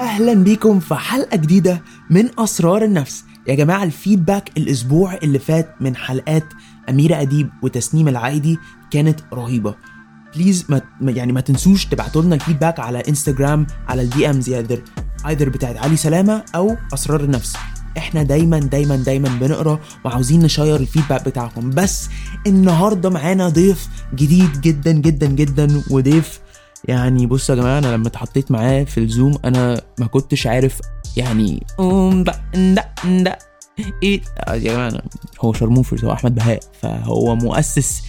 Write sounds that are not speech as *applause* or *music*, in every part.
أهلا بيكم في حلقة جديدة من أسرار النفس. يا جماعة ال feedback الأسبوع اللي فات من حلقات أميرة أديب وتسنيم العايدي كانت رهيبة. please ما يعني ما تنسوش تبعتوا لنا ال feedback على انستجرام على ال DMs either either بتاعت علي سلامة أو أسرار النفس. إحنا دايما دايما دايما بنقرأ وعاوزين ن share ال feedback بتاعكم. بس النهارده معانا ضيف جديد جدا جدا جدا وضيف يعني بصوا يا جماعة أنا لما اتحطيت معاه في الزوم أنا ما كنتش عارف يعني أم بق- ندق- ندق. إيه؟ آه يا جماعة هو شرموفرز هو أحمد بهاء فهو مؤسس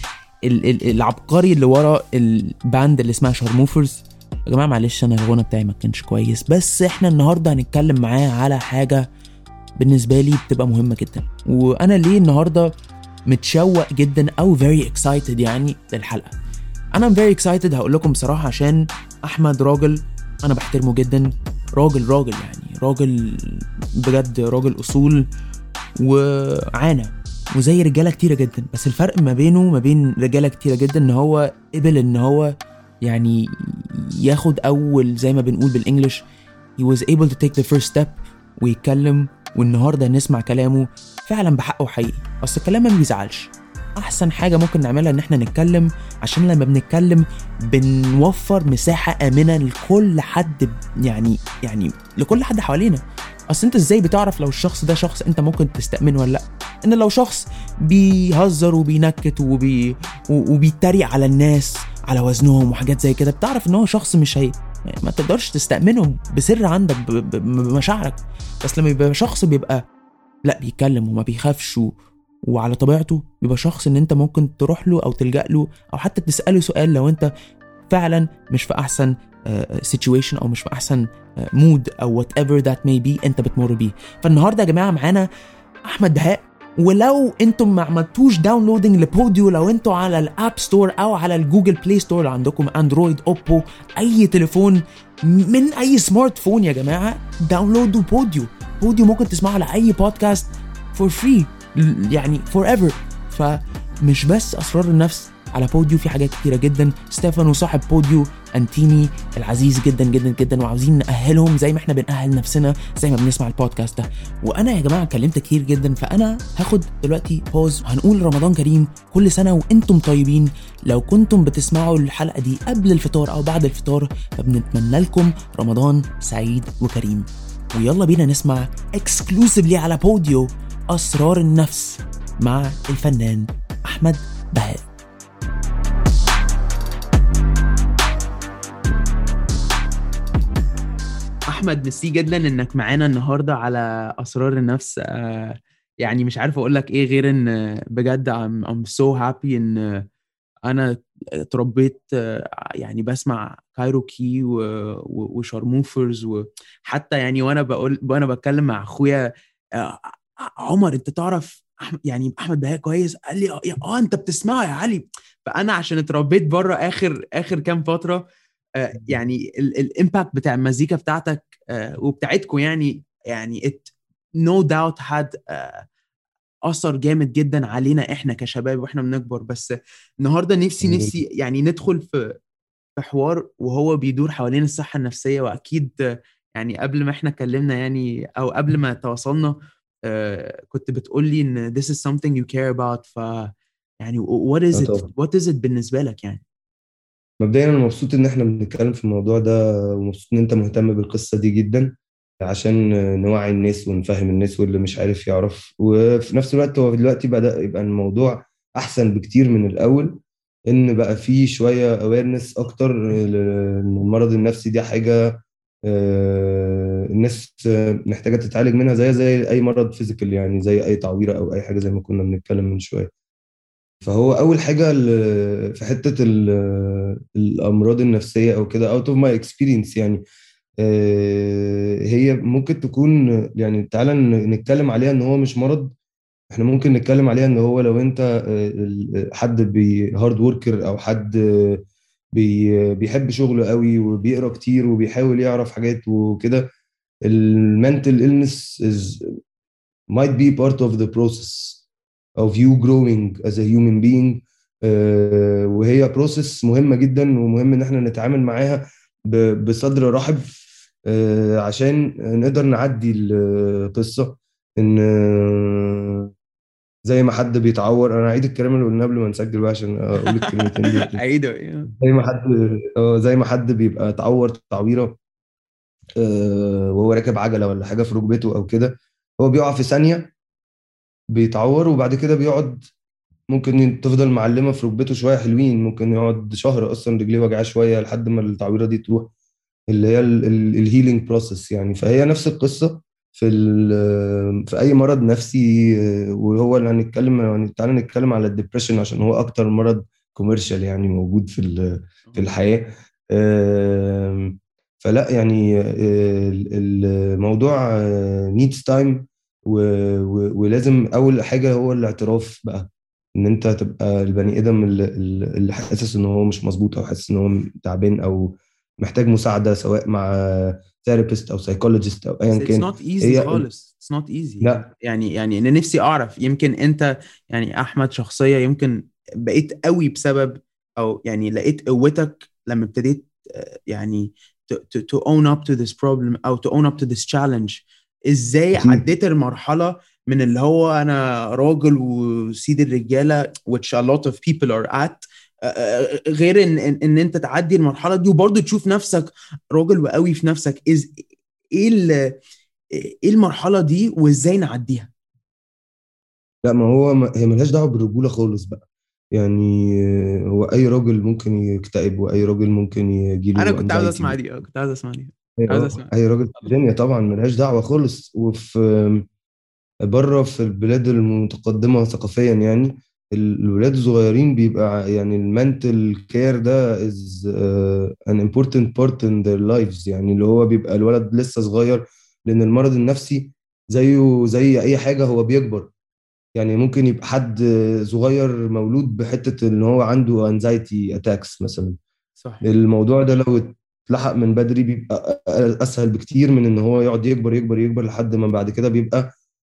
ال- ال- العبقري اللي ورا الباند اللي اسمها شرموفرز يا جماعة معلش أنا الغنى بتاعي ما كانش كويس بس إحنا النهارده هنتكلم معاه على حاجة بالنسبة لي بتبقى مهمة جدا. وأنا ليه النهارده متشوق جدا أو very excited يعني للحلقة؟ أنا very excited هقول لكم بصراحة عشان أحمد راجل أنا بحترمه جدا. راجل راجل يعني راجل بجد راجل أصول وعانى وزي رجالة كتيرة جدا. بس الفرق ما بينه وما بين رجالة كتيرة جدا إن هو قبل إن هو يعني ياخد أول زي ما بنقول بالإنجلش he was able to take the first step ويتكلم. والنهاردة نسمع كلامه فعلا بحقه حقيقي. أصل الكلام ما بيزعلش. أحسن حاجة ممكن نعملها إن إحنا نتكلم عشان لما بنتكلم بنوفر مساحة آمنة لكل حد يعني يعني لكل حد حوالينا أصل أنت إزاي بتعرف لو الشخص ده شخص أنت ممكن تستأمنه ولا لأ إن لو شخص بيهزر وبينكت وبي وبيتريق على الناس على وزنهم وحاجات زي كده بتعرف إن هو شخص مش هي ما تقدرش تستأمنه بسر عندك بمشاعرك بس لما يبقى شخص بيبقى لأ بيتكلم وما بيخافش. وعلى طبيعته بيبقى شخص إن أنت ممكن تروح له أو تلجأ له أو حتى تسأله سؤال لو أنت فعلا مش في أحسن situation أو مش في أحسن mood أو whatever that may be أنت بتمر بيه. فالنهاردة يا جماعة معانا أحمد بهاء ولو أنتم ما عملتوش downloading لبوديو لو أنتم على ال App Store أو على ال Google Play Store اللي عندكم Android Oppo أي تليفون من أي smartphone يا جماعة download وا بوديو بوديو ممكن تسمعوا على أي بودكاست for free يعني forever فمش بس أسرار النفس على بوديو في حاجات كتيرة جدا. ستيفانو صاحب بوديو انتيمي العزيز جدا جدا جدا وعاوزين نأهلهم زي ما إحنا بنأهل نفسنا زي ما بنسمع البودكاست ده. وأنا يا جماعة اتكلمت كتير جدا فأنا هاخد دلوقتي pause وهنقول رمضان كريم كل سنة وإنتم طيبين. لو كنتم بتسمعوا الحلقة دي قبل الفطار أو بعد الفطار فبنتمنى لكم رمضان سعيد وكريم. ويلا بينا نسمع exclusively على بوديو. أسرار النفس مع الفنان أحمد بهاء. أحمد ميرسي جدا إنك معانا النهارده على أسرار النفس. آه، يعني مش عارف أقول لك إيه غير إن بجد I'm, I'm so happy إن أنا اتربيت آه، يعني بسمع كايروكي وشارموفرز وحتى يعني وأنا بقول وأنا بتكلم مع أخويا آه، عمر أنت تعرف أحمد يعني أحمد بهاء كويس؟ قال لي آه أنت بتسمعه يا علي. فأنا عشان اتربيت بره آخر آخر كام فترة آه، يعني ال impact بتاع المزيكا بتاعتك آه، وبتاعتكم يعني يعني no doubt had آه، أثر جامد جدا علينا إحنا كشباب وإحنا بنكبر. بس النهارده نفسي. نفسي يعني ندخل في في حوار وهو بيدور حوالين الصحة النفسية. وأكيد يعني قبل ما إحنا اتكلمنا يعني أو قبل ما تواصلنا كنت بتقول لي إن this is something you care about ف يعني what is آه it what is it بالنسبة لك يعني؟ مبدئيا أنا مبسوط إن إحنا بنتكلم في الموضوع ده ومبسوط إن أنت مهتم بالقصة دي جدا عشان نوعي الناس ونفهم الناس واللي مش عارف يعرف. وفي نفس الوقت هو دلوقتي بدأ يبقى الموضوع أحسن بكتير من الأول إن بقى فيه شوية awareness أكتر ان المرض النفسي دي حاجة آه، الناس محتاجة تتعالج منها زي زي أي مرض physical يعني زي أي تعويرة أو أي حاجة زي ما كنا بنتكلم من شوية. فهو أول حاجة في حتة ال- الأمراض النفسية أو كده out of my experience يعني آه، هي ممكن تكون يعني تعالى نتكلم عليها إن هو مش مرض. إحنا ممكن نتكلم عليها إن هو لو أنت آه، حد hard worker أو حد آه، بي بيحب شغله قوي وبيقرا كتير وبيحاول يعرف حاجات وكده. ال mental illness is might be part of the process of you growing as a human being. آه، وهي process مهمة جدا ومهم إن إحنا نتعامل معاها بصدر رحب آه، عشان نقدر نعدي القصة إن زي ما حد بيتعور. أنا هعيد الكلام اللي قلناه قبل ما نسجل بقى عشان أقول الكلمتين دول. *laughs* عيده. زي ما حد آه، زي ما حد بيبقى اتعور تعويرة آه، وهو راكب عجلة ولا حاجة في ركبته أو كده هو بيقع في ثانية بيتعور وبعد كده بيقعد ممكن تفضل معلمة في ركبته شوية حلوين. ممكن يقعد شهر أصلا رجليه وجعاه شوية لحد ما التعويرة دي تروح اللي هي ال healing process يعني. فهي نفس القصة. في في أي مرض نفسي آه، وهو اللي هنتكلم يعني تعالى نتكلم على ال depression عشان هو أكتر مرض commercial يعني موجود في في الحياة. فلا يعني آه، الموضوع needs آه، time ولازم أول حاجة هو الاعتراف بقى إن أنت تبقى البني آدم اللي حاسس إن هو مش مظبوط أو حاسس إن هو تعبان أو محتاج مساعدة سواء مع therapist أو psychologist أو ايا كان. it's not easy خالص. it's not easy لا. يعني يعني أنا نفسي أعرف. يمكن أنت يعني أحمد شخصية يمكن بقيت قوي بسبب أو يعني لقيت قوتك لما ابتديت يعني to, to, to own up to this problem أو to own up to this challenge. إزاي عديت المرحلة من اللي هو أنا راجل وسيد الرجالة which a lot of people are at غير ان ان أنت تعدي المرحلة دي وبرضه تشوف نفسك راجل وقوي في نفسك. إز إيه إيه المرحلة دي وإزاي نعديها؟ لا ما هو هي ملهاش دعوة بالرجولة خالص بقى. يعني هو أي راجل ممكن يكتئب وأي راجل ممكن يجي له أنا كنت عاوز أسمع دي كنت عاوز أسمع دي. عاوز أسمع. أي راجل في الدنيا طبعا ملهاش دعوة خالص. وفي بره في البلاد المتقدمة ثقافيا يعني الولاد الصغيرين بيبقى يعني ال mental care ده is an important part in their lives يعني اللي هو بيبقى الولد لسه صغير لأن المرض النفسي زيه زي أي حاجة هو بيكبر. يعني ممكن يبقى حد صغير مولود بحتة إن هو عنده anxiety attacks مثلا. صح الموضوع ده لو اتلحق من بدري بيبقى أسهل بكتير من إن هو يقعد يكبر يكبر يكبر لحد ما بعد كده بيبقى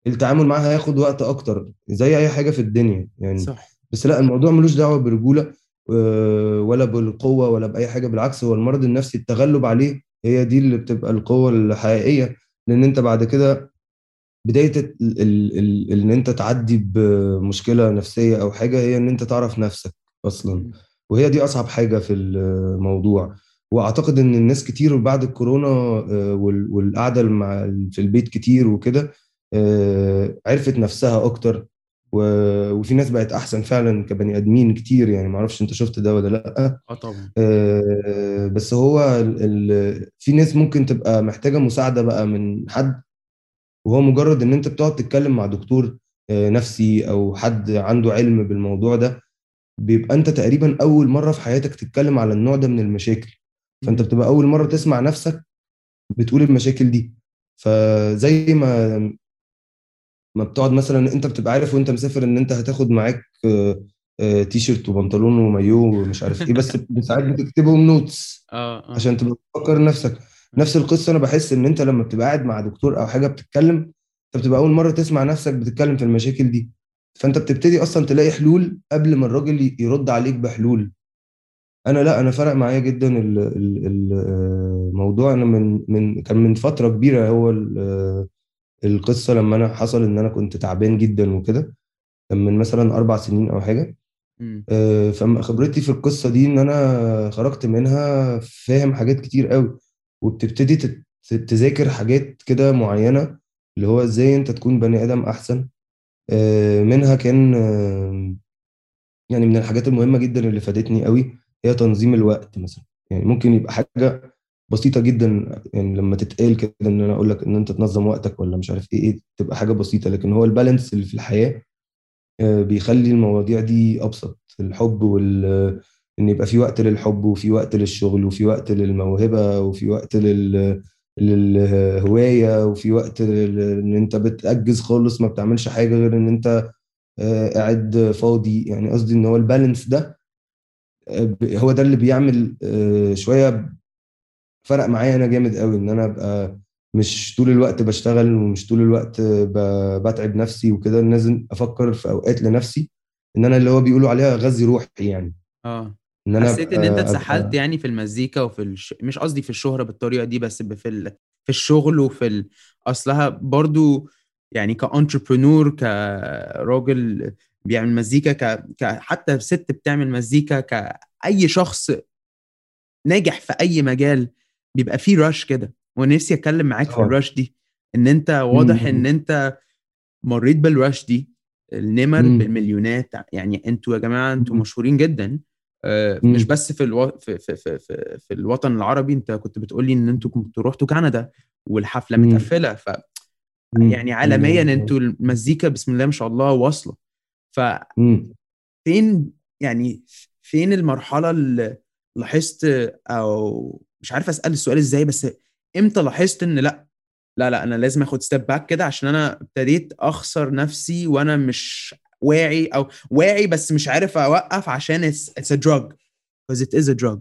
التعامل معاها هياخد وقت أكتر زي أي حاجة في الدنيا يعني. صح. بس لا الموضوع ملوش دعوة برجولة آه، ولا بالقوة ولا بأي حاجة بالعكس هو المرض النفسي التغلب عليه هي دي اللي بتبقى القوة الحقيقية. لأن أنت بعد كده بداية إن أنت تعدي بمشكلة نفسية أو حاجة هي إن أنت تعرف نفسك أصلا. وهي دي أصعب حاجة في الموضوع. وأعتقد إن الناس كتير بعد الكورونا آه، والقعدة في البيت كتير وكده عرفت نفسها أكتر. وفي ناس بقت أحسن فعلا كبني آدمين كتير يعني. ما أعرفش أنت شفت ده ولا لأ. آه طبعا. آه، بس هو ال ال في ناس ممكن تبقى محتاجة مساعدة بقى من حد. وهو مجرد إن أنت بتقعد تتكلم مع دكتور آه، نفسي أو حد عنده علم بالموضوع ده بيبقى أنت تقريبا أول مرة في حياتك تتكلم على النوع ده من المشاكل. فأنت بتبقى أول مرة تسمع نفسك بتقول المشاكل دي. فزي ما ما بتقعد مثلا أنت بتبقى عارف وأنت مسافر إن أنت هتاخد معاك آه، آه، تي شيرت وبنطلون ومايو ومش عارف إيه بس *laughs* ساعات بتكتبهم notes آه آه. عشان تبقى تفكر نفسك. نفس القصة أنا بحس إن أنت لما بتبقى قاعد مع دكتور أو حاجة بتتكلم أنت بتبقى أول مرة تسمع نفسك بتتكلم في المشاكل دي. فأنت بتبتدي أصلا تلاقي حلول قبل ما الراجل يرد عليك بحلول. أنا لا أنا فرق معايا جدا الموضوع أنا من من كان من فترة كبيرة هو القصة لما أنا حصل إن أنا كنت تعبان جدا وكده كان من مثلا أربع سنين أو حاجة آه، فخبرتي في القصة دي إن أنا خرجت منها فاهم حاجات كتير قوي وبتبتدي تذاكر حاجات كده معينة اللي هو إزاي أنت تكون بني آدم أحسن آه، منها كان يعني من الحاجات المهمة جدا اللي فادتني قوي هي تنظيم الوقت مثلا. يعني ممكن يبقى حاجة بسيطة جدا يعني لما تتقال كده إن أنا أقول لك إن أنت تنظم وقتك ولا مش عارف إيه إيه تبقى حاجة بسيطة. لكن هو البالانس اللي في الحياة آه، بيخلي المواضيع دي أبسط. الحب وال إن يبقى في وقت للحب وفي وقت للشغل وفي وقت للموهبة وفي وقت لل للهواية وفي وقت إن أنت بتأجز خالص ما بتعملش حاجة غير إن أنت آه، قاعد فاضي. يعني قصدي إن هو البالانس ده آه، هو ده اللي بيعمل شوية فرق معايا أنا جامد قوي إن أنا أبقى مش طول الوقت بشتغل ومش طول الوقت بتعب نفسي وكده لازم أفكر في أوقات لنفسي إن أنا اللي هو بيقولوا عليها غذي روحي يعني. آه. إن أنا حسيت إن أنت اتسحلت يعني في المزيكا وفي الش... مش قصدي في الشهرة بالطريقة دي بس في ال... في الشغل وفي ال... أصلها برضو يعني كأنتربرنور كراجل بيعمل مزيكا ك... ك حتى ست بتعمل مزيكا كأي شخص ناجح في أي مجال بيبقى فيه رش كده ونفسي أتكلم معاك في طبعاً. الرش دي إن أنت واضح. إن أنت مريت بالرش دي النمر مم. بالمليونات يعني أنتوا يا جماعة أنتوا. مشهورين جدا آه، مم. مش بس في ألو... في, في, في, في, في الوطن العربي أنت كنت بتقول لي إن أنتوا كنتوا رحتوا كندا والحفلة. متقفلة ف. يعني عالميا. أنتوا المزيكا بسم الله ما شاء الله واصلة ففين مم. يعني فين المرحلة اللي لاحظت أو مش عارف أسأل السؤال إزاي بس إمتى لاحظت إن لأ؟ لا لا أنا لازم آخد step back كده عشان أنا ابتديت أخسر نفسي وأنا مش واعي أو واعي بس مش عارف أوقف عشان it's a drug because it is a drug.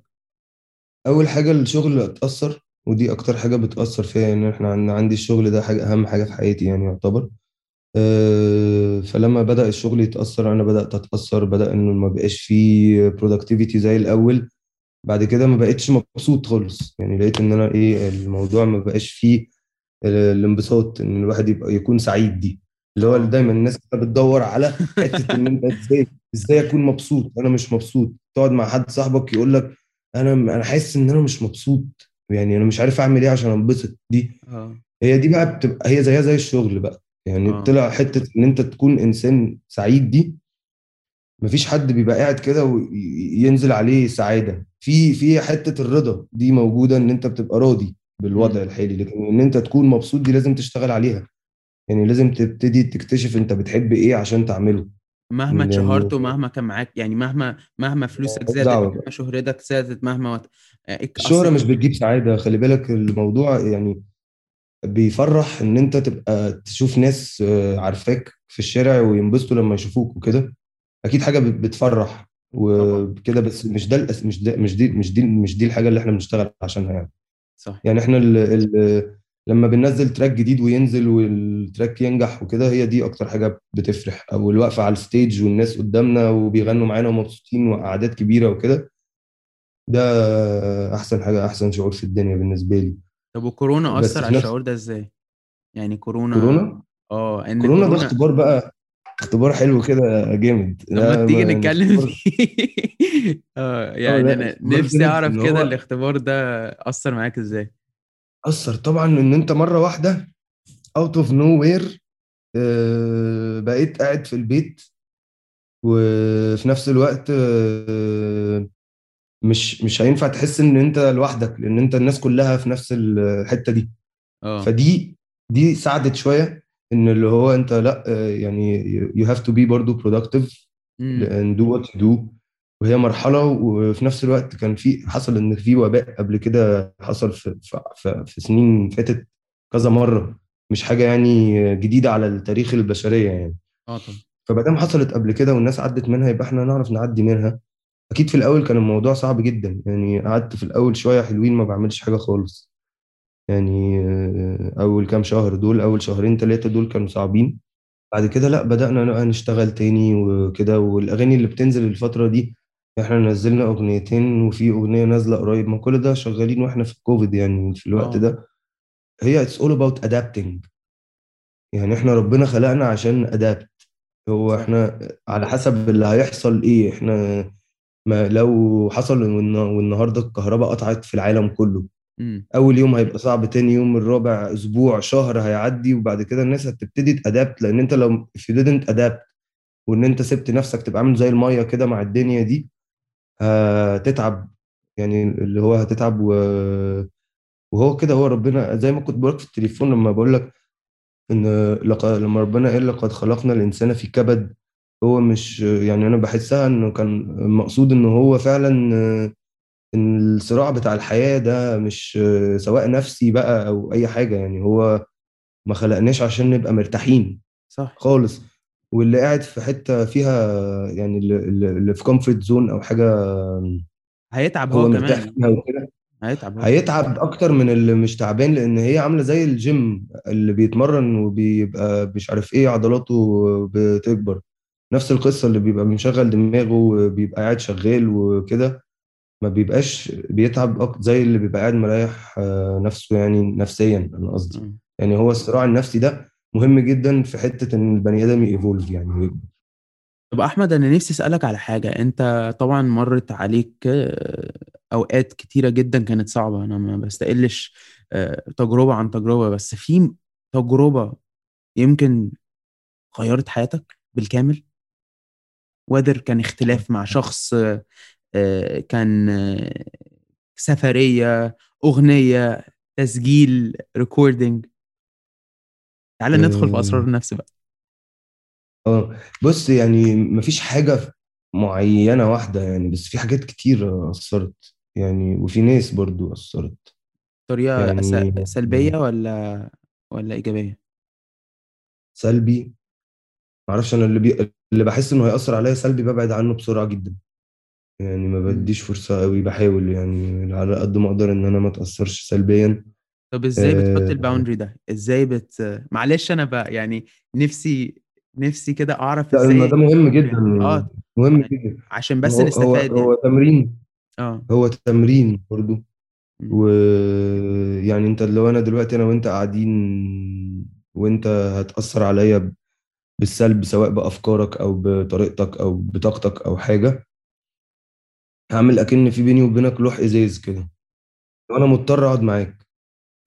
أول حاجة الشغل اتاثر ودي أكتر حاجة بتأثر فيا ان إحنا عن- عندي الشغل ده حاجة أهم حاجة في حياتي يعني يعتبر. أه، فلما بدأ الشغل يتأثر أنا بدأت أتأثر بدأ إنه ما بقاش فيه productivity زي الأول. بعد كده ما بقتش مبسوط خالص. يعني لقيت إن أنا إيه الموضوع ما بقاش فيه ال- الانبساط إن الواحد يبقى يكون سعيد دي. اللي هو دايما الناس بتدور على حتة إن أنت إزاي إزاي أكون مبسوط؟ أنا مش مبسوط. تقعد مع حد صاحبك يقول لك أنا أنا حاسس إن أنا مش مبسوط. يعني أنا مش عارف أعمل إيه عشان أنبسط. دي آه. هي دي بقى بتبقى هي زيها زي الشغل بقى. يعني آه. طلع حتة إن أنت تكون إنسان سعيد دي مفيش حد بيبقى قاعد كده وينزل عليه سعادة. في في حتة الرضا دي موجودة إن أنت بتبقى راضي بالوضع. الحالي لكن إن أنت تكون مبسوط دي لازم تشتغل عليها. يعني لازم تبتدي تكتشف أنت بتحب إيه عشان تعمله. مهما اتشهرت ومهما كان معاك يعني مهما مهما فلوسك زادت مهما شهرتك زادت مهما وت... آه، الشهرة مش بتجيب سعادة. خلي بالك الموضوع يعني بيفرح إن أنت تبقى تشوف ناس آه، عارفاك في الشارع وينبسطوا لما يشوفوك وكده. أكيد حاجة بت- بتفرح. وكده بس مش ده مش ده مش دي مش دي مش دي الحاجة اللي إحنا بنشتغل عشانها يعني. صح. يعني إحنا ال ال لما بننزل track جديد وينزل وال track ينجح وكده هي دي أكتر حاجة بتفرح. أو الوقفة على ال stage والناس قدامنا وبيغنوا معانا ومبسوطين وقعدات كبيرة وكده ده أحسن حاجة أحسن شعور في الدنيا بالنسبة لي. طب وكورونا في على الشعور ده إزاي؟ يعني كورونا كورونا؟ آه إن كورونا ده كورونا اختبار بقى اختبار حلو كده جامد. طب ما ده تيجي نتكلم فيه. *laughs* آه يعني أنا نفسي أعرف كده الاختبار ده أثر معاك إزاي. أثر طبعا إن أنت مرة واحدة out of nowhere بقيت قاعد في البيت وفي نفس الوقت آه، مش مش هينفع تحس إن أنت لوحدك لأن أنت الناس كلها في نفس الحتة دي. آه. فدي دي ساعدت شوية. إن اللي هو أنت لأ يعني to be برضو productive مم. and do what you do. وهي مرحلة وفي نفس الوقت كان في حصل إن في وباء قبل كده حصل في, في, في, سنين فاتت كذا مرة مش حاجة يعني جديدة على التاريخ البشرية يعني. آه طبعا. فمادام حصلت قبل كده والناس عدت منها يبقى إحنا نعرف نعدي منها. أكيد في الأول كان الموضوع صعب جدا يعني قعدت في الأول شوية حلوين ما بعملش حاجة خالص. يعني آه، أول كام شهر دول أول شهرين ثلاثة دول كانوا صعبين. بعد كده لأ بدأنا بقى نشتغل تاني وكده والأغاني اللي بتنزل الفترة دي إحنا نزلنا أغنيتين وفي أغنية نازلة قريب ما كل ده شغالين وإحنا في الكوفيد يعني في الوقت آه. ده. هي it's all about adapting. يعني إحنا ربنا خلقنا عشان ادابت هو. إحنا على حسب اللي هيحصل إيه إحنا ما لو حصل والن- والنهارده الكهرباء قطعت في العالم كله. مم. أول يوم هيبقى صعب تاني يوم الرابع أسبوع شهر هيعدي وبعد كده الناس هتبتدي تادابت لأن أنت لو if you didn't adapt وإن أنت سبت نفسك تبقى عامل زي المية كده مع الدنيا دي هتتعب يعني اللي هو هتتعب و... وهو كده هو ربنا زي ما كنت بقولك في التليفون لما بقول لك إن لقد لما ربنا قال لقد خلقنا الإنسان في كبد هو مش يعني أنا بحسها إنه كان مقصود إن هو فعلا إن الصراع بتاع الحياة ده مش سواء نفسي بقى أو أي حاجة يعني هو ما خلقناش عشان نبقى مرتاحين صح. خالص. واللي قاعد في حتة فيها يعني اللي- في comfort zone أو حاجة هيتعب هو هو مرتاح كمان فيها وكده. هيتعب هو هيتعب أكتر من اللي مش تعبان لأن هي عاملة زي الجيم اللي بيتمرن وبيبقى مش عارف إيه عضلاته بتكبر. نفس القصة اللي بيبقى مشغل دماغه وبيبقى قاعد شغال وكده. ما بيبقاش بيتعب زي اللي بيبقى قاعد مريح آه، نفسه يعني نفسيا أنا قصدي. يعني هو الصراع النفسي ده مهم جدا في حتة إن البني آدم ييفولف يعني. طب أحمد أنا نفسي أسألك على حاجة أنت طبعا مرت عليك آه، أوقات كتيرة جدا كانت صعبة أنا ما بستقلش آه، تجربة عن تجربة بس في تجربة يمكن غيرت حياتك بالكامل وذر كان اختلاف مع شخص كان آه، سفرية أغنية تسجيل recording تعال ندخل في أسرار آه. النفس بقى. آه. بص يعني مفيش حاجة معينة واحدة يعني بس في حاجات كتير أثرت يعني وفي ناس برضو أثرت. طريقة يعني سلبية ولا ولا إيجابية؟ سلبي؟ معرفش أنا اللي بي... اللي بحس إنه هيأثر عليا سلبي ببعد عنه بسرعة جدا. يعني ما مم. بديش فرصة قوي بحاول يعني على قد ما أقدر إن أنا ما أتأثرش سلبيا. طب إزاي بتحط آه، الباوندري ده؟ إزاي بت معلش أنا بقى يعني نفسي نفسي كده أعرف لا ده إزاي مهم تحط جدا يعني. آه مهم يعني جدا. عشان بس هو هو نستفاد هو يعني تمرين. آه. هو تمرين برضو. مم. ويعني أنت لو أنا دلوقتي أنا وأنت قاعدين وأنت هتأثر عليا بالسلب سواء بأفكارك أو بطريقتك أو بطاقتك أو حاجة. هعمل أكن في بيني وبينك لوح إزاز كده. لو أنا مضطر أقعد معاك.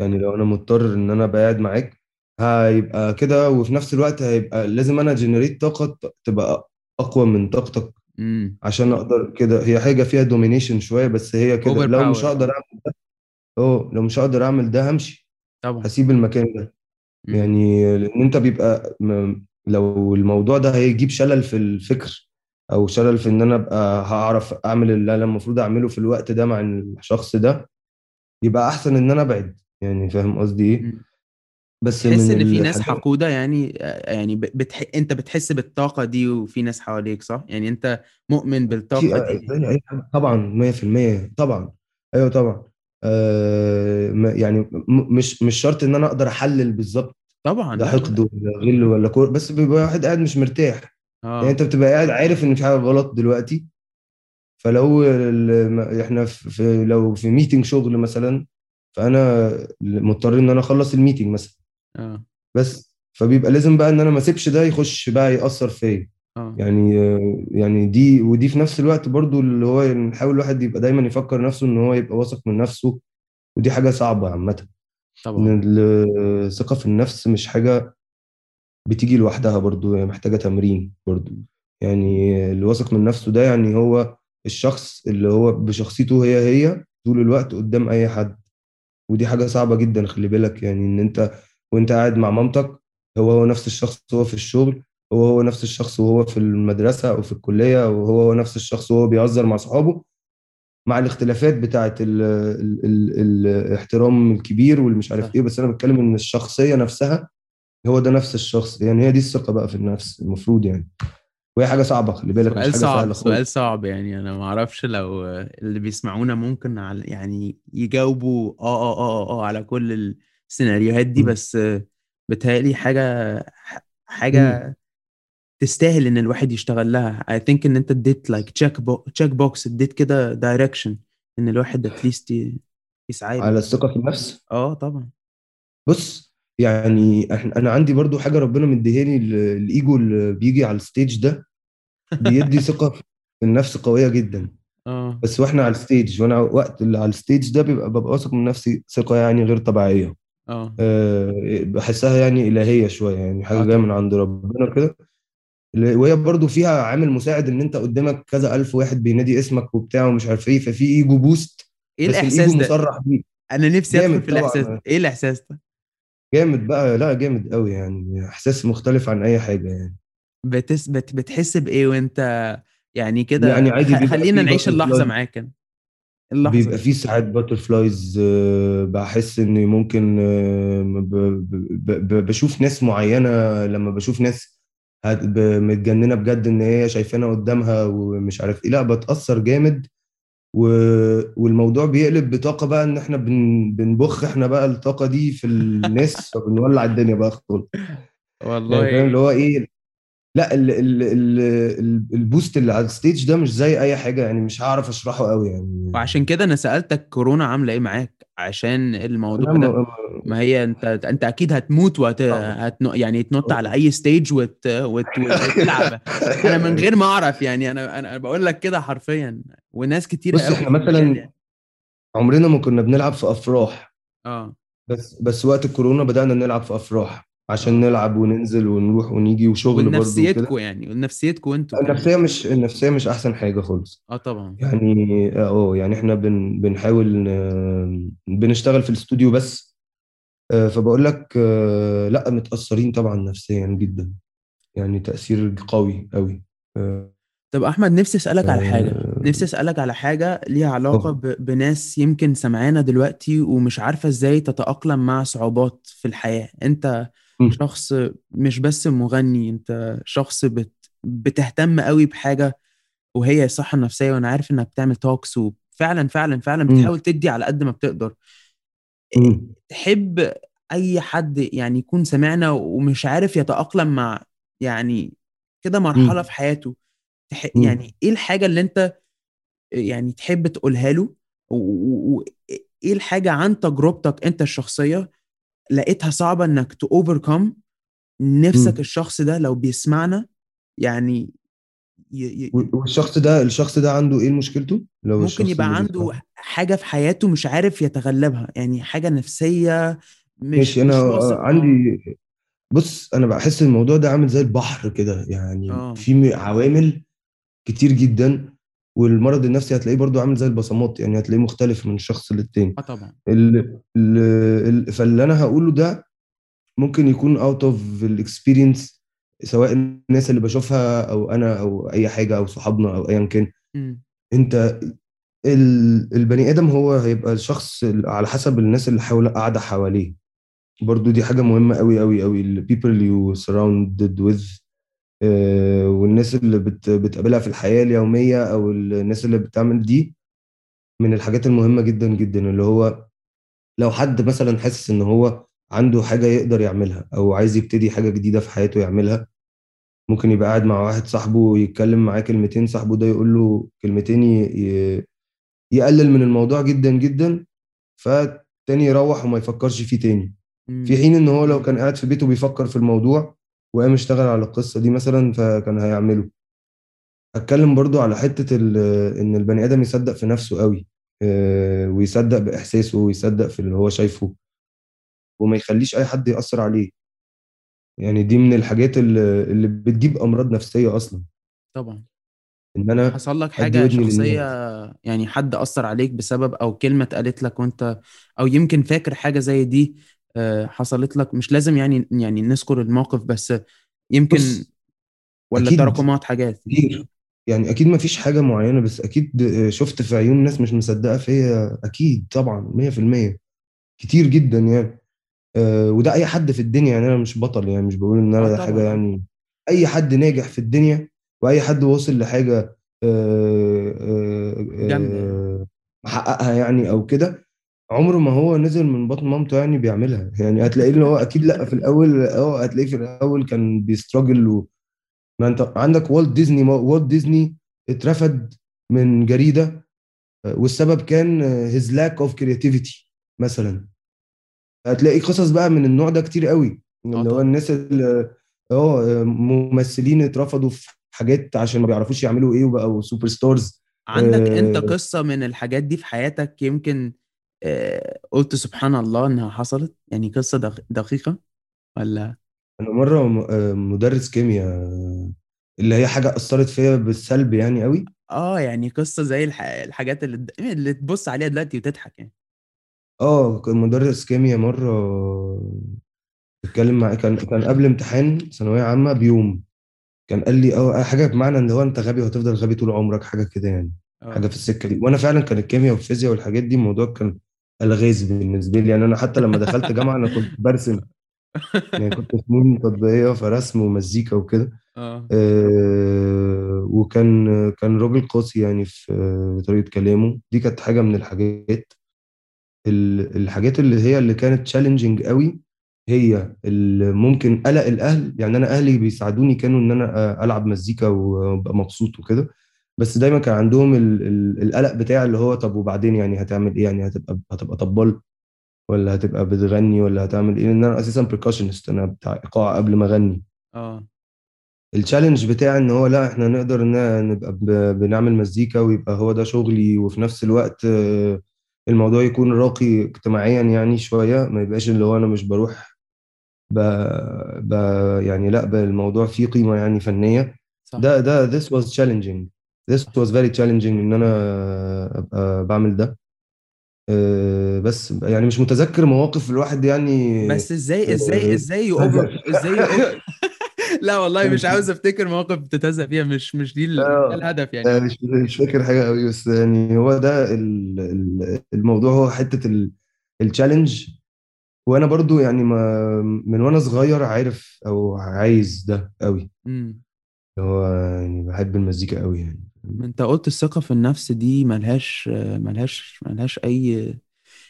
يعني لو أنا مضطر إن أنا أبقى قاعد معاك هيبقى كده وفي نفس الوقت هيبقى لازم أنا generate طاقة تبقى أقوى من طاقتك. امم عشان أقدر كده. هي حاجة فيها domination شوية بس هي كده. لو مش هقدر آه اعمل آه لو مش هقدر أعمل ده همشي. طبعا. هسيب المكان ده. امم يعني لأن أنت بيبقى. لو الموضوع ده هيجيب شلل في الفكر. أو شلل في إن أنا أبقى هعرف أعمل اللي أنا المفروض أعمله في الوقت ده مع الشخص ده يبقى أحسن إن أنا أبعد. يعني فاهم قصدي إيه؟ بس تحس إن في ناس حقودة يعني آه، يعني بتح... أنت بتحس بالطاقة دي وفي ناس حواليك صح؟ يعني أنت مؤمن في بالطاقة دي. اي حاجة طبعا 100% طبعا. أيوه طبعا. آه يعني مش مش شرط إن أنا أقدر أحلل بالظبط طبعا ده حقد لا ولا غل ولا كره بس بيبقى واحد قاعد مش مرتاح. يعني آه انت بتبقى قاعد عارف ان في حاجة غلط دلوقتي فلو إحنا في لو في meeting شغل مثلا فأنا مضطر إن أنا أخلص ال meeting مثلا. آه. بس فبيبقى لازم بقى إن أنا ما أسيبش ده يخش بقى يأثر فيا. آه. يعني يعني دي ودي في نفس الوقت برضو اللي هو نحاول الواحد يبقى دايما يفكر نفسه إن هو يبقى واثق من نفسه ودي حاجة صعبة عامة. طبعا. الثقة في النفس مش حاجة بتيجي لوحدها برضو هي محتاجة تمرين برضو. يعني اللي واثق من نفسه ده يعني هو الشخص اللي هو بشخصيته هي هي طول الوقت قدام أي حد. ودي حاجة صعبة جدا خلي بالك يعني إن أنت وأنت قاعد مع مامتك هو هو نفس الشخص وهو في الشغل هو هو نفس الشخص وهو في المدرسة أو في الكلية وهو هو نفس الشخص وهو بيهزر مع صحابه. مع الاختلافات بتاعت ال ال ال الاحترام الكبير والمش عارف إيه بس أنا بتكلم إن الشخصية نفسها هو ده نفس الشخص يعني هي دي الثقة بقى في النفس المفروض يعني. وهي حاجة صعبة خلي بالك مش سؤال حاجة صعب سؤال صعب يعني. أنا ما أعرفش لو اللي بيسمعونا ممكن على يعني يجاوبوا آه آه آه آه آه على كل السيناريوهات دي. بس بتهيألي حاجة مم. حاجة تستاهل إن الواحد يشتغل لها. I think إن أنت اديت check box check box اديت كده direction إن الواحد at least يسعى على الثقة في النفس؟ آه طبعا. بص يعني أنا عندي برضو حاجة ربنا مديهاني ال- الإيجو اللي بيجي على ال stage ده بيدي *laughs* ثقة في النفس قوية جدا. آه. بس وإحنا على ال stage وأنا وقت اللي على ال stage ده بيبقى ببقى واثق من نفسي ثقة يعني غير طبيعية. آه. أه بحسها يعني إلهية شوية يعني حاجة جاية من عند ربنا كده. وهي برضو فيها عامل مساعد إن أنت قدامك كذا ألف واحد بينادي اسمك وبتاع ومش عارف إيه ففي ego boost إيه الإحساس ده؟ مصرح بيه. أنا نفسي أدخل في الإحساس ده. إيه الإحساس ده؟ جامد بقى. لا جامد قوي يعني. إحساس مختلف عن أي حاجة يعني. بتس بت بتحس بإيه وأنت يعني كده؟ يعني عادي خلينا نعيش fly معاك كده. اللحظة. بيبقى فيه ساعات باتر فلايز بحس إني ممكن آه، بشوف ناس معينة. لما بشوف ناس متجننة بجد إن هي شايفانا قدامها ومش عارف إيه لا بتأثر جامد. والموضوع بيقلب بطاقة بقى إن إحنا بن... بنبخ إحنا بقى الطاقة دي في الناس فبنولع الدنيا بقى خالص. *laughs* يعني والله فاهم اللي هو إيه؟ لا ال ال ال ال ال boost اللي على ال stage ده مش زي أي حاجة يعني مش هعرف أشرحه قوي يعني. وعشان كده أنا سألتك كورونا عاملة إيه معاك؟ عشان الموضوع ده ما ما هي أنت أنت أكيد هتموت وهت هت... يعني تنط على أي stage وت... وت... وتلعب. *laughs* أنا من غير ما أعرف يعني أنا أنا بقول لك كده حرفيا وناس كتير بص قوي إحنا مثلا يعني. عمرنا ما كنا بنلعب في أفراح. آه. بس بس وقت الكورونا بدأنا نلعب في أفراح. عشان نلعب وننزل ونروح ونيجي وشغل برضو وكده. ونفسيتكم يعني ونفسيتكم أنتوا النفسية مش النفسية مش أحسن حاجة خالص. آه طبعا. يعني آه يعني إحنا بن بنحاول ن- بنشتغل في الاستوديو بس. آه، فبقول لك آه، لا متأثرين طبعا نفسيا جدا. يعني تأثير قوي قوي طب أحمد نفسي أسألك على حاجة. نفسي أسألك على حاجة ليها علاقة آه. ب... بناس يمكن سمعانا دلوقتي ومش عارفة إزاي تتأقلم مع صعوبات في الحياة. أنت شخص مش بس مغني انت شخص بت... بتهتم قوي بحاجة وهي الصحه النفسيه وأنا عارف انك بتعمل توكس وفعلا فعلا فعلا. بتحاول تدي على قد ما بتقدر مم. تحب أي حد يعني يكون سمعنا ومش عارف يتأقلم مع يعني كده مرحلة. في حياته تح... يعني إيه الحاجة اللي انت يعني تحب تقولها له وايه الحاجة عن تجربتك انت الشخصية لقيتها صعبة إنك تأوفركم نفسك مم. الشخص ده لو بيسمعنا يعني ي... ي... والشخص ده الشخص ده عنده إيه مشكلته؟ لو ممكن يبقى عنده بيسمع حاجة في حياته مش عارف يتغلبها يعني حاجة نفسية مش ماشي أنا مش آه، عندي بص أنا بحس الموضوع ده عامل زي البحر كده يعني آه. في م- عوامل كتير جدا والمرض النفسي هتلاقيه برضو عامل زي البصمات يعني هتلاقيه مختلف من شخص للتاني. آه طبعا. ال ال ال فاللي أنا هقوله ده ممكن يكون out of ال experience سواء الناس اللي بشوفها أو أنا أو أي حاجة أو صحابنا أو ايا كان. أنت ال- البني آدم هو هيبقى الشخص على حسب الناس اللي حول قاعدة حواليه. برضو دي حاجة مهمة قوي قوي قوي ال people you surrounded with آه، والناس اللي بت بتقابلها في الحياة اليومية أو الناس اللي بتعمل دي من الحاجات المهمة جدا جدا اللي هو لو حد مثلا حاسس إن هو عنده حاجة يقدر يعملها أو عايز يبتدي حاجة جديدة في حياته يعملها ممكن يبقى قاعد مع واحد صاحبه يتكلم معاه كلمتين صاحبه ده يقول له كلمتين يقلل من الموضوع جدا جدا فالتاني يروح وما يفكرش فيه تاني في. حين إن هو لو كان قاعد في بيته بيفكر في الموضوع وقام اشتغل على القصة دي مثلا فكان هيعمله. اتكلم برضو على ال- إن البني آدم يصدق في نفسه قوي آه، ويصدق بإحساسه ويصدق في اللي هو شايفه وما يخليش أي حد يأثر عليه. يعني دي من الحاجات اللي اللي بتجيب أمراض نفسية أصلا. طبعا. إن أنا حصل لك شخصية للناس. يعني حد أثر عليك بسبب أو كلمة اتقالت لك وأنت أو يمكن فاكر حاجة زي دي حصلت لك. مش لازم يعني يعني نذكر الموقف بس يمكن ولا تراكمات حاجات. كتير. يعني أكيد ما فيش حاجة معينة بس أكيد شفت في عيون ناس مش مصدقة فيا. أكيد طبعا 100% كتير جدا يعني. آه، وده أي حد في الدنيا يعني أنا مش بطل يعني مش بقول إن أنا طبعا. حاجة يعني أي حد ناجح في الدنيا وأي حد وصل لحاجة آه، آه، آه، محققها يعني أو كده عمره ما هو نزل من بطن مامته يعني بيعملها. يعني هتلاقيه اللي هو أكيد لأ في الأول أه هتلاقيه في الأول كان بيستراجل و... ما أنت عندك والت ديزني والت ديزني اترفد من جريدة آه، والسبب كان his lack of creativity مثلا. هتلاقي قصص بقى من النوع ده كتير قوي. آه اللي هو الناس اللي أه ممثلين اترفضوا في حاجات عشان ما بيعرفوش يعملوا إيه وبقوا superstars عندك أنت آه، قصة من الحاجات دي في حياتك يمكن آه، قلت سبحان الله إنها حصلت؟ يعني قصة دق- دقيقة ولا؟ أنا مرة آه، مدرس كيمياء آه، اللي هي حاجة أثرت فيا بالسلب يعني قوي آه يعني قصة زي الح... الحاجات اللي اللي تبص عليها دلوقتي وتضحك يعني. آه كان مدرس كيمياء مرة اتكلم معايا كان كان قبل امتحان ثانوية عامة بيوم. كان قال لي آه حاجة بمعنى إن هو أنت غبي وهتفضل غبي طول عمرك حاجة كده يعني حاجة آه. في السكة دي. وأنا فعلا كان الكيمياء والفيزياء والحاجات دي الموضوع كان الغاز بالنسبة لي. يعني أنا حتى لما دخلت جامعة أنا كنت برسم. يعني *laughs* كنت فنون تطبيقية فرسم ومزيكا وكده. آه. آه، وكان كان راجل قاسي يعني في طريقه كلامه. دي كانت حاجة من الحاجات ال- الحاجات اللي هي اللي كانت تشالنجينج قوي. هي ممكن قلق الأهل. يعني أنا أهلي بيساعدوني كانوا إن أنا آه، ألعب مزيكا وأبقى مبسوط وكده. بس دايما كان عندهم ال- ال- القلق بتاع اللي هو طب وبعدين يعني هتعمل إيه؟ يعني هتبقى هتبقى طبال ولا هتبقى بتغني ولا هتعمل إيه؟ لأن أنا أساسا percussionist أنا بتاع إيقاع قبل ما أغني. آه. ال challenge بتاعي إن هو لأ إحنا نقدر إن نبقى بنعمل مزيكا ويبقى هو ده شغلي وفي نفس الوقت الموضوع يكون راقي اجتماعيا يعني شوية. ما يبقاش اللي هو أنا مش بروح ب... ب... يعني لأ الموضوع فيه قيمة يعني فنية. صح. ده ده this was challenging. This was very challenging إن أنا أبقى بعمل ده. آه، بس يعني مش متذكر مواقف الواحد يعني بس إزاي إزاي آه، إزاي إزاي *laughs* لا والله مش *laughs* عاوز أفتكر مواقف بتتهزق فيها مش مش دي آه، الهدف يعني. مش مش فاكر حاجة قوي بس يعني هو ده ال- ال- الموضوع هو حتة التشالنج وأنا برضو يعني ما من وأنا صغير عارف أو عايز ده قوي هو يعني بحب المزيكا قوي يعني. انت قلت الثقة في النفس دي ملهاش ملهاش ملهاش أي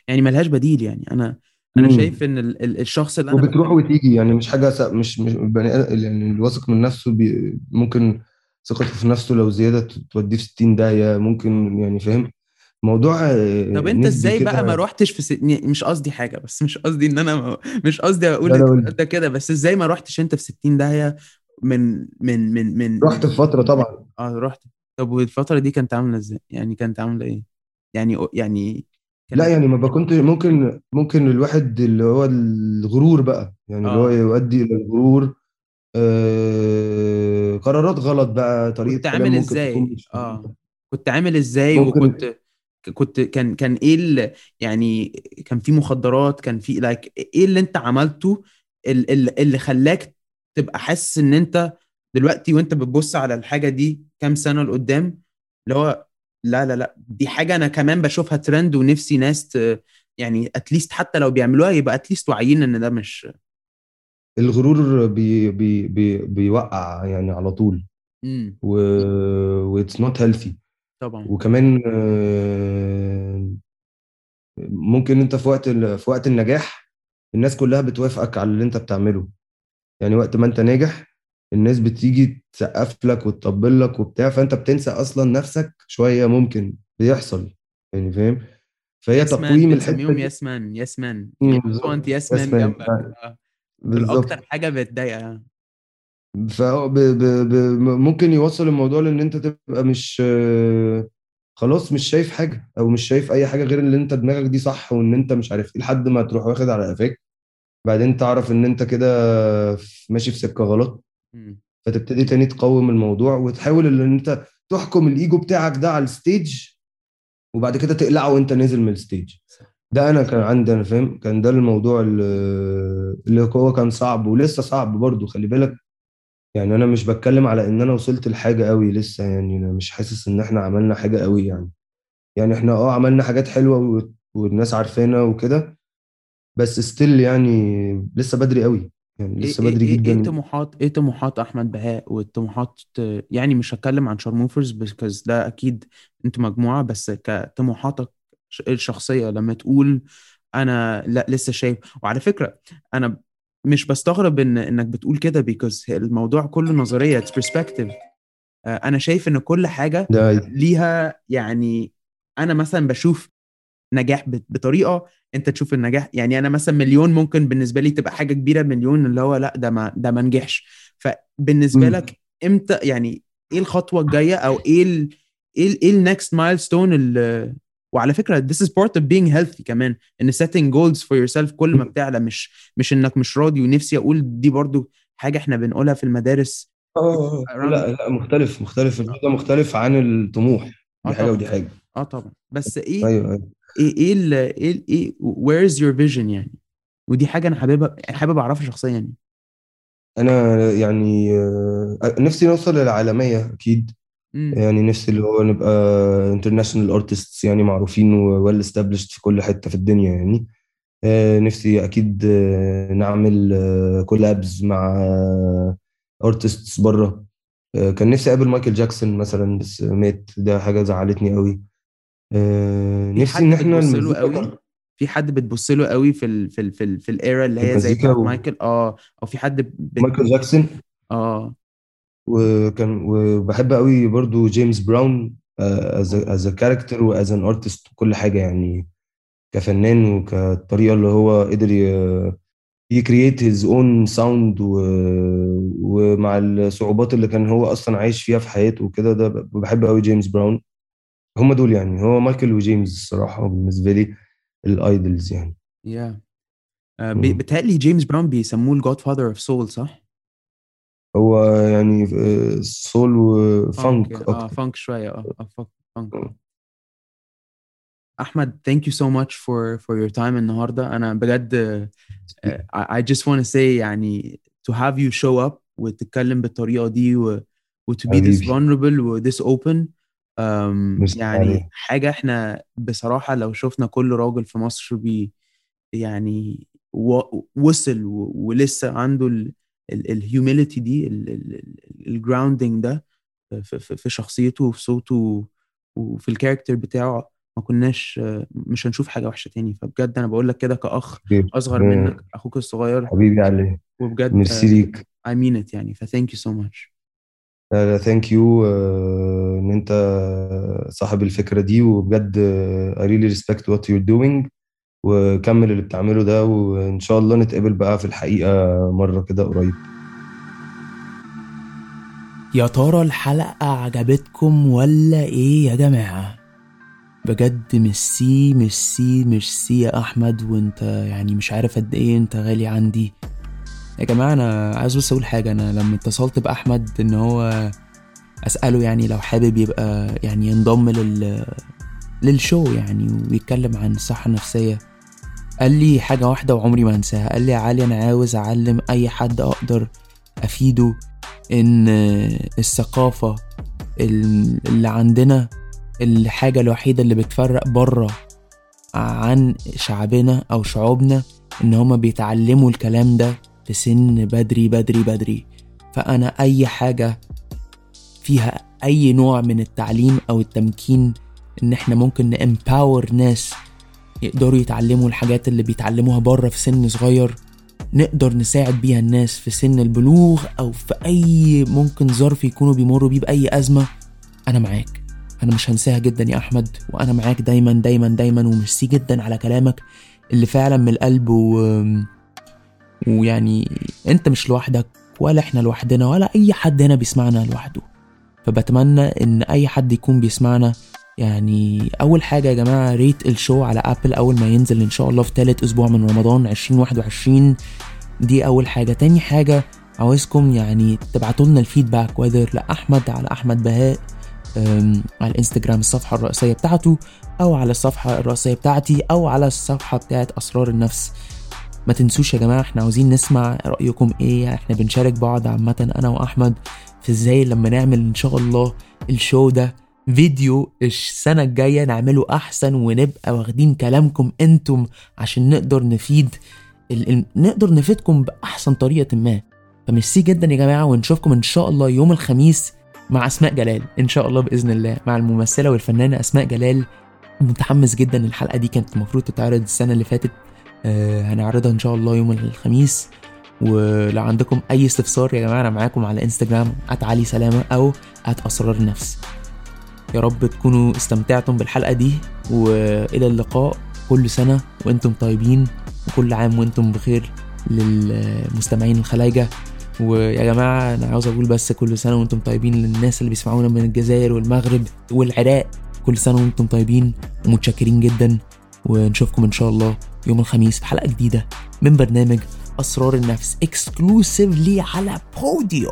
يعني ملهاش بديل يعني. أنا أنا امم شايف إن ال ال الشخص اللي أنا وبتروح بحبه وتيجي يعني مش حاجة س- مش مش بني يعني الواثق من نفسه بي ممكن ثقته في نفسه لو زيادة توديه في 60 داهية ممكن يعني فاهم؟ موضوع طب أنت إزاي بقى ما روحتش في ست... مش قصدي حاجة بس مش قصدي إن أنا ما... *laughs* مش قصدي أقول ده كده بس إزاي ما روحتش أنت في 60 داهية من من من من رحت في فترة طبعا. آه رحت. طب والفترة دي كانت عاملة إزاي؟ يعني كانت عاملة إيه؟ يعني يعني لا كانت يعني ما كنت ممكن ممكن الواحد اللي هو الغرور بقى يعني اللي هو آه. يؤدي إلى الغرور آه، قرارات غلط بقى كنت طريقة كلام عامل ممكن تكون إزاي مش آه. كنت عامل إزاي؟ ممكن وكنت كنت كان كان إيه ال... يعني كان في مخدرات كان في like إيه اللي أنت عملته ال- ال- اللي خلاك تبقى حاسس إن أنت دلوقتي وانت بتبص على الحاجة دي كام سنة لقدام اللي هو لا لا لا دي حاجة أنا كمان بشوفها ترند ونفسي ناس. يعني at least حتى لو بيعملوها يبقى at least واعيين إن ده مش الغرور بي بي بي بيوقع يعني على طول. امم و that's not healthy طبعا. وكمان آه، ممكن أنت في وقت ال- في وقت النجاح الناس كلها بتوافقك على اللي أنت بتعمله. يعني وقت ما أنت ناجح الناس بتيجي تسقف لك وتطبل لك وبتاع فأنت بتنسى أصلا نفسك شوية ممكن بيحصل يعني فاهم؟ فهي تقويم بنسميهم دي yes man yes man مم، بيحطوا انت بالظبط. yes yes man man جنبك آه. أكتر حاجة بتضايق فهو ب... ب... ب... ممكن يوصل الموضوع لأن أنت تبقى مش آه، خلاص مش شايف حاجة أو مش شايف أي حاجة غير ان أنت دماغك دي صح وإن أنت مش عارف إيه لحد ما تروح واخد على قفاك. بعدين تعرف إن أنت كده ماشي في سكة غلط. فتبتدي تاني تقوم الموضوع وتحاول ان انت تحكم الإيجو بتاعك ده على ال stage وبعد كده تقلعه وانت نازل من ال stage. ده أنا كان عندي أنا فاهم كان ده الموضوع اللي هو كان صعب ولسه صعب برضه خلي بالك. يعني أنا مش بتكلم على إن أنا وصلت لحاجة قوي لسه يعني أنا مش حاسس إن إحنا عملنا حاجة قوي يعني. يعني إحنا آه عملنا حاجات حلوة والناس عارفانا وكده بس ستيل يعني لسه بدري قوي يعني إيه لسه إيه بدري إيه إيه جدا. طموحات إيه طموحات أحمد بهاء والطموحات يعني مش هتكلم عن شارموفرز بس ده أكيد أنتوا مجموعة بس كطموحاتك الشخصية لما تقول أنا لأ لسه شايف. وعلى فكرة أنا مش بستغرب ان إنك بتقول كده because الموضوع كله نظرية it's perspective أنا شايف إن كل حاجة ليها يعني أنا مثلا بشوف نجاح بطريقة انت تشوف النجاح. يعني أنا مثلا مليون ممكن بالنسبة لي تبقى حاجة كبيرة مليون اللي هو لا ده ما ده ما نجحش. فبالنسبة. لك إمتى يعني إيه الخطوة الجاية أو إيه ال إيه إيه ال next milestone وعلى فكرة this is part of being healthy كمان إن setting goals for yourself كل ما بتعلى. مش مش إنك مش راضي. ونفسي أقول دي برضو حاجة إحنا بنقولها في المدارس. آه around لا لا مختلف مختلف. الرضا مختلف عن الطموح. دي حاجة ودي حاجة. آه طبعا. بس إيه أيوه أيوه. إيه إيه ال إيه إيه where is your vision يعني؟ ودي حاجة أنا حاببها حابب أعرفها شخصيا يعني. أنا يعني آه، نفسي نوصل للعالمية أكيد. امم يعني نفسي اللي هو نبقى international artists يعني معروفين و well established في كل حتة في الدنيا يعني. آه، نفسي أكيد آه، نعمل collabs مع artists بره كان نفسي أقابل مايكل جاكسون مثلا بس مات. ده حاجة زعلتني قوي آه، في نفسي حد إن إحنا بتبص له المزيكا قوي؟ في حد بتبص له قوي في ال في ال في, ال في ال era اللي هي زي المزيكا بتاعت و- مايكل؟ آه. أو في حد بت... مايكل جاكسون. آه. وكان وبحب قوي برضو جيمس براون as a character و as an artist وكل حاجة يعني كفنان وكطريقة اللي هو قدر ي create his own sound ومع الصعوبات اللي كان هو أصلا عايش فيها في حياته وكده ده بحب قوي جيمس براون. هم دول يعني هو مايكل وجيمس الصراحه بالنسبة لي ال idols يعني يا آه مم. بي- بيتهيألي جيمس براون بيسموه ال godfather of soul صح؟ هو يعني soul و funk آه funk شوية آه آه، funk مم. أحمد thank you so much for for your time النهارده أنا بجد آه، I I just want to say يعني to have you show up وتتكلم بالطريقة دي و, و to be this vulnerable و this open يعني عليك. حاجة إحنا بصراحة لو شفنا كل راجل في مصر بي يعني وصل ولسه عنده ال ال ال humility دي ال grounding ده في, شخصيته وفي صوته وفي ال character بتاعه ما كناش مش هنشوف حاجة وحشة تاني. فبجد أنا بقول لك كده كأخ. أصغر منك أخوك الصغير. حبيبي علي وبجد ميرسي ليك. I mean it يعني. ف thank you so much. لا thank you إن أنت صاحب الفكرة دي وبجد آه، I really respect what you're doing وكمل اللي بتعمله ده وإن شاء الله نتقابل بقى في الحقيقة مرة كده قريب. يا ترى الحلقة عجبتكم ولا إيه يا جماعة؟ بجد ميرسي ميرسي ميرسي يا أحمد وأنت يعني مش عارف قد إيه أنت غالي عندي. يا جماعة أنا عايز بس أقول حاجة. أنا لما اتصلت بأحمد إن هو أسأله يعني لو حابب يبقى يعني ينضم لل للشو يعني ويتكلم عن الصحة النفسية قال لي حاجة واحدة وعمري ما انساها قال لي يا علي أنا عاوز أعلم أي حد أقدر أفيده إن الثقافة اللي عندنا الحاجة الوحيدة اللي بتفرق بره عن شعبنا أو شعوبنا إن هما بيتعلموا الكلام ده في سن بدري بدري بدري. فأنا أي حاجة فيها أي نوع من التعليم أو التمكين إن إحنا ممكن نامباور ناس يقدروا يتعلموا الحاجات اللي بيتعلموها بره في سن صغير نقدر نساعد بيها الناس في سن البلوغ أو في أي ممكن ظرف يكونوا بيمروا بيه بأي أزمة. أنا معاك. أنا مش هنساها جدا يا أحمد وأنا معاك دايما دايما دايما وميرسي جدا على كلامك اللي فعلا من القلب و... ويعني انت مش لوحدك ولا إحنا لوحدنا ولا أي حد هنا بيسمعنا لوحده. فبتمنى إن أي حد يكون بيسمعنا. يعني أول حاجة يا جماعة rate ال show على Apple أول ما ينزل إن شاء الله في ثالث أسبوع من رمضان 2021 دي أول حاجة. تاني حاجة عاوزكم يعني تبعتوا لنا ال feedback whether لأحمد على أحمد بهاء على الانستجرام الصفحة الرئيسية بتاعته أو على الصفحة الرئيسية بتاعتي أو على الصفحة بتاعت أسرار النفس. ما تنسوش يا جماعة إحنا عاوزين نسمع رأيكم إيه. إحنا بنشارك بعض عامة أنا وأحمد في إزاي لما نعمل إن شاء الله الشو ده. فيديو السنة الجاية نعمله أحسن ونبقى واخدين كلامكم أنتم عشان نقدر نفيد ال... ال- نقدر نفيدكم بأحسن طريقة ما. فميرسي جدا يا جماعة ونشوفكم إن شاء الله يوم الخميس مع أسماء جلال. إن شاء الله بإذن الله مع الممثلة والفنانة أسماء جلال. متحمس جدا الحلقة دي كانت المفروض تتعرض السنة اللي فاتت. هنعرضها إن شاء الله يوم الخميس. ولو عندكم أي استفسار يا جماعة أنا معاكم على إنستجرام علي سلامة أو أسرار النفس. يا رب تكونوا استمتعتم بالحلقة دي وإلى اللقاء كل سنة وأنتم طيبين وكل عام وأنتم بخير للمستمعين الخلايجة. ويا جماعة أنا عاوز أقول بس كل سنة وأنتم طيبين للناس اللي بيسمعونا من الجزائر والمغرب والعراق. كل سنة وأنتم طيبين ومتشكرين جدا ونشوفكم إن شاء الله يوم الخميس في حلقة جديدة من برنامج أسرار النفس exclusively على Podeo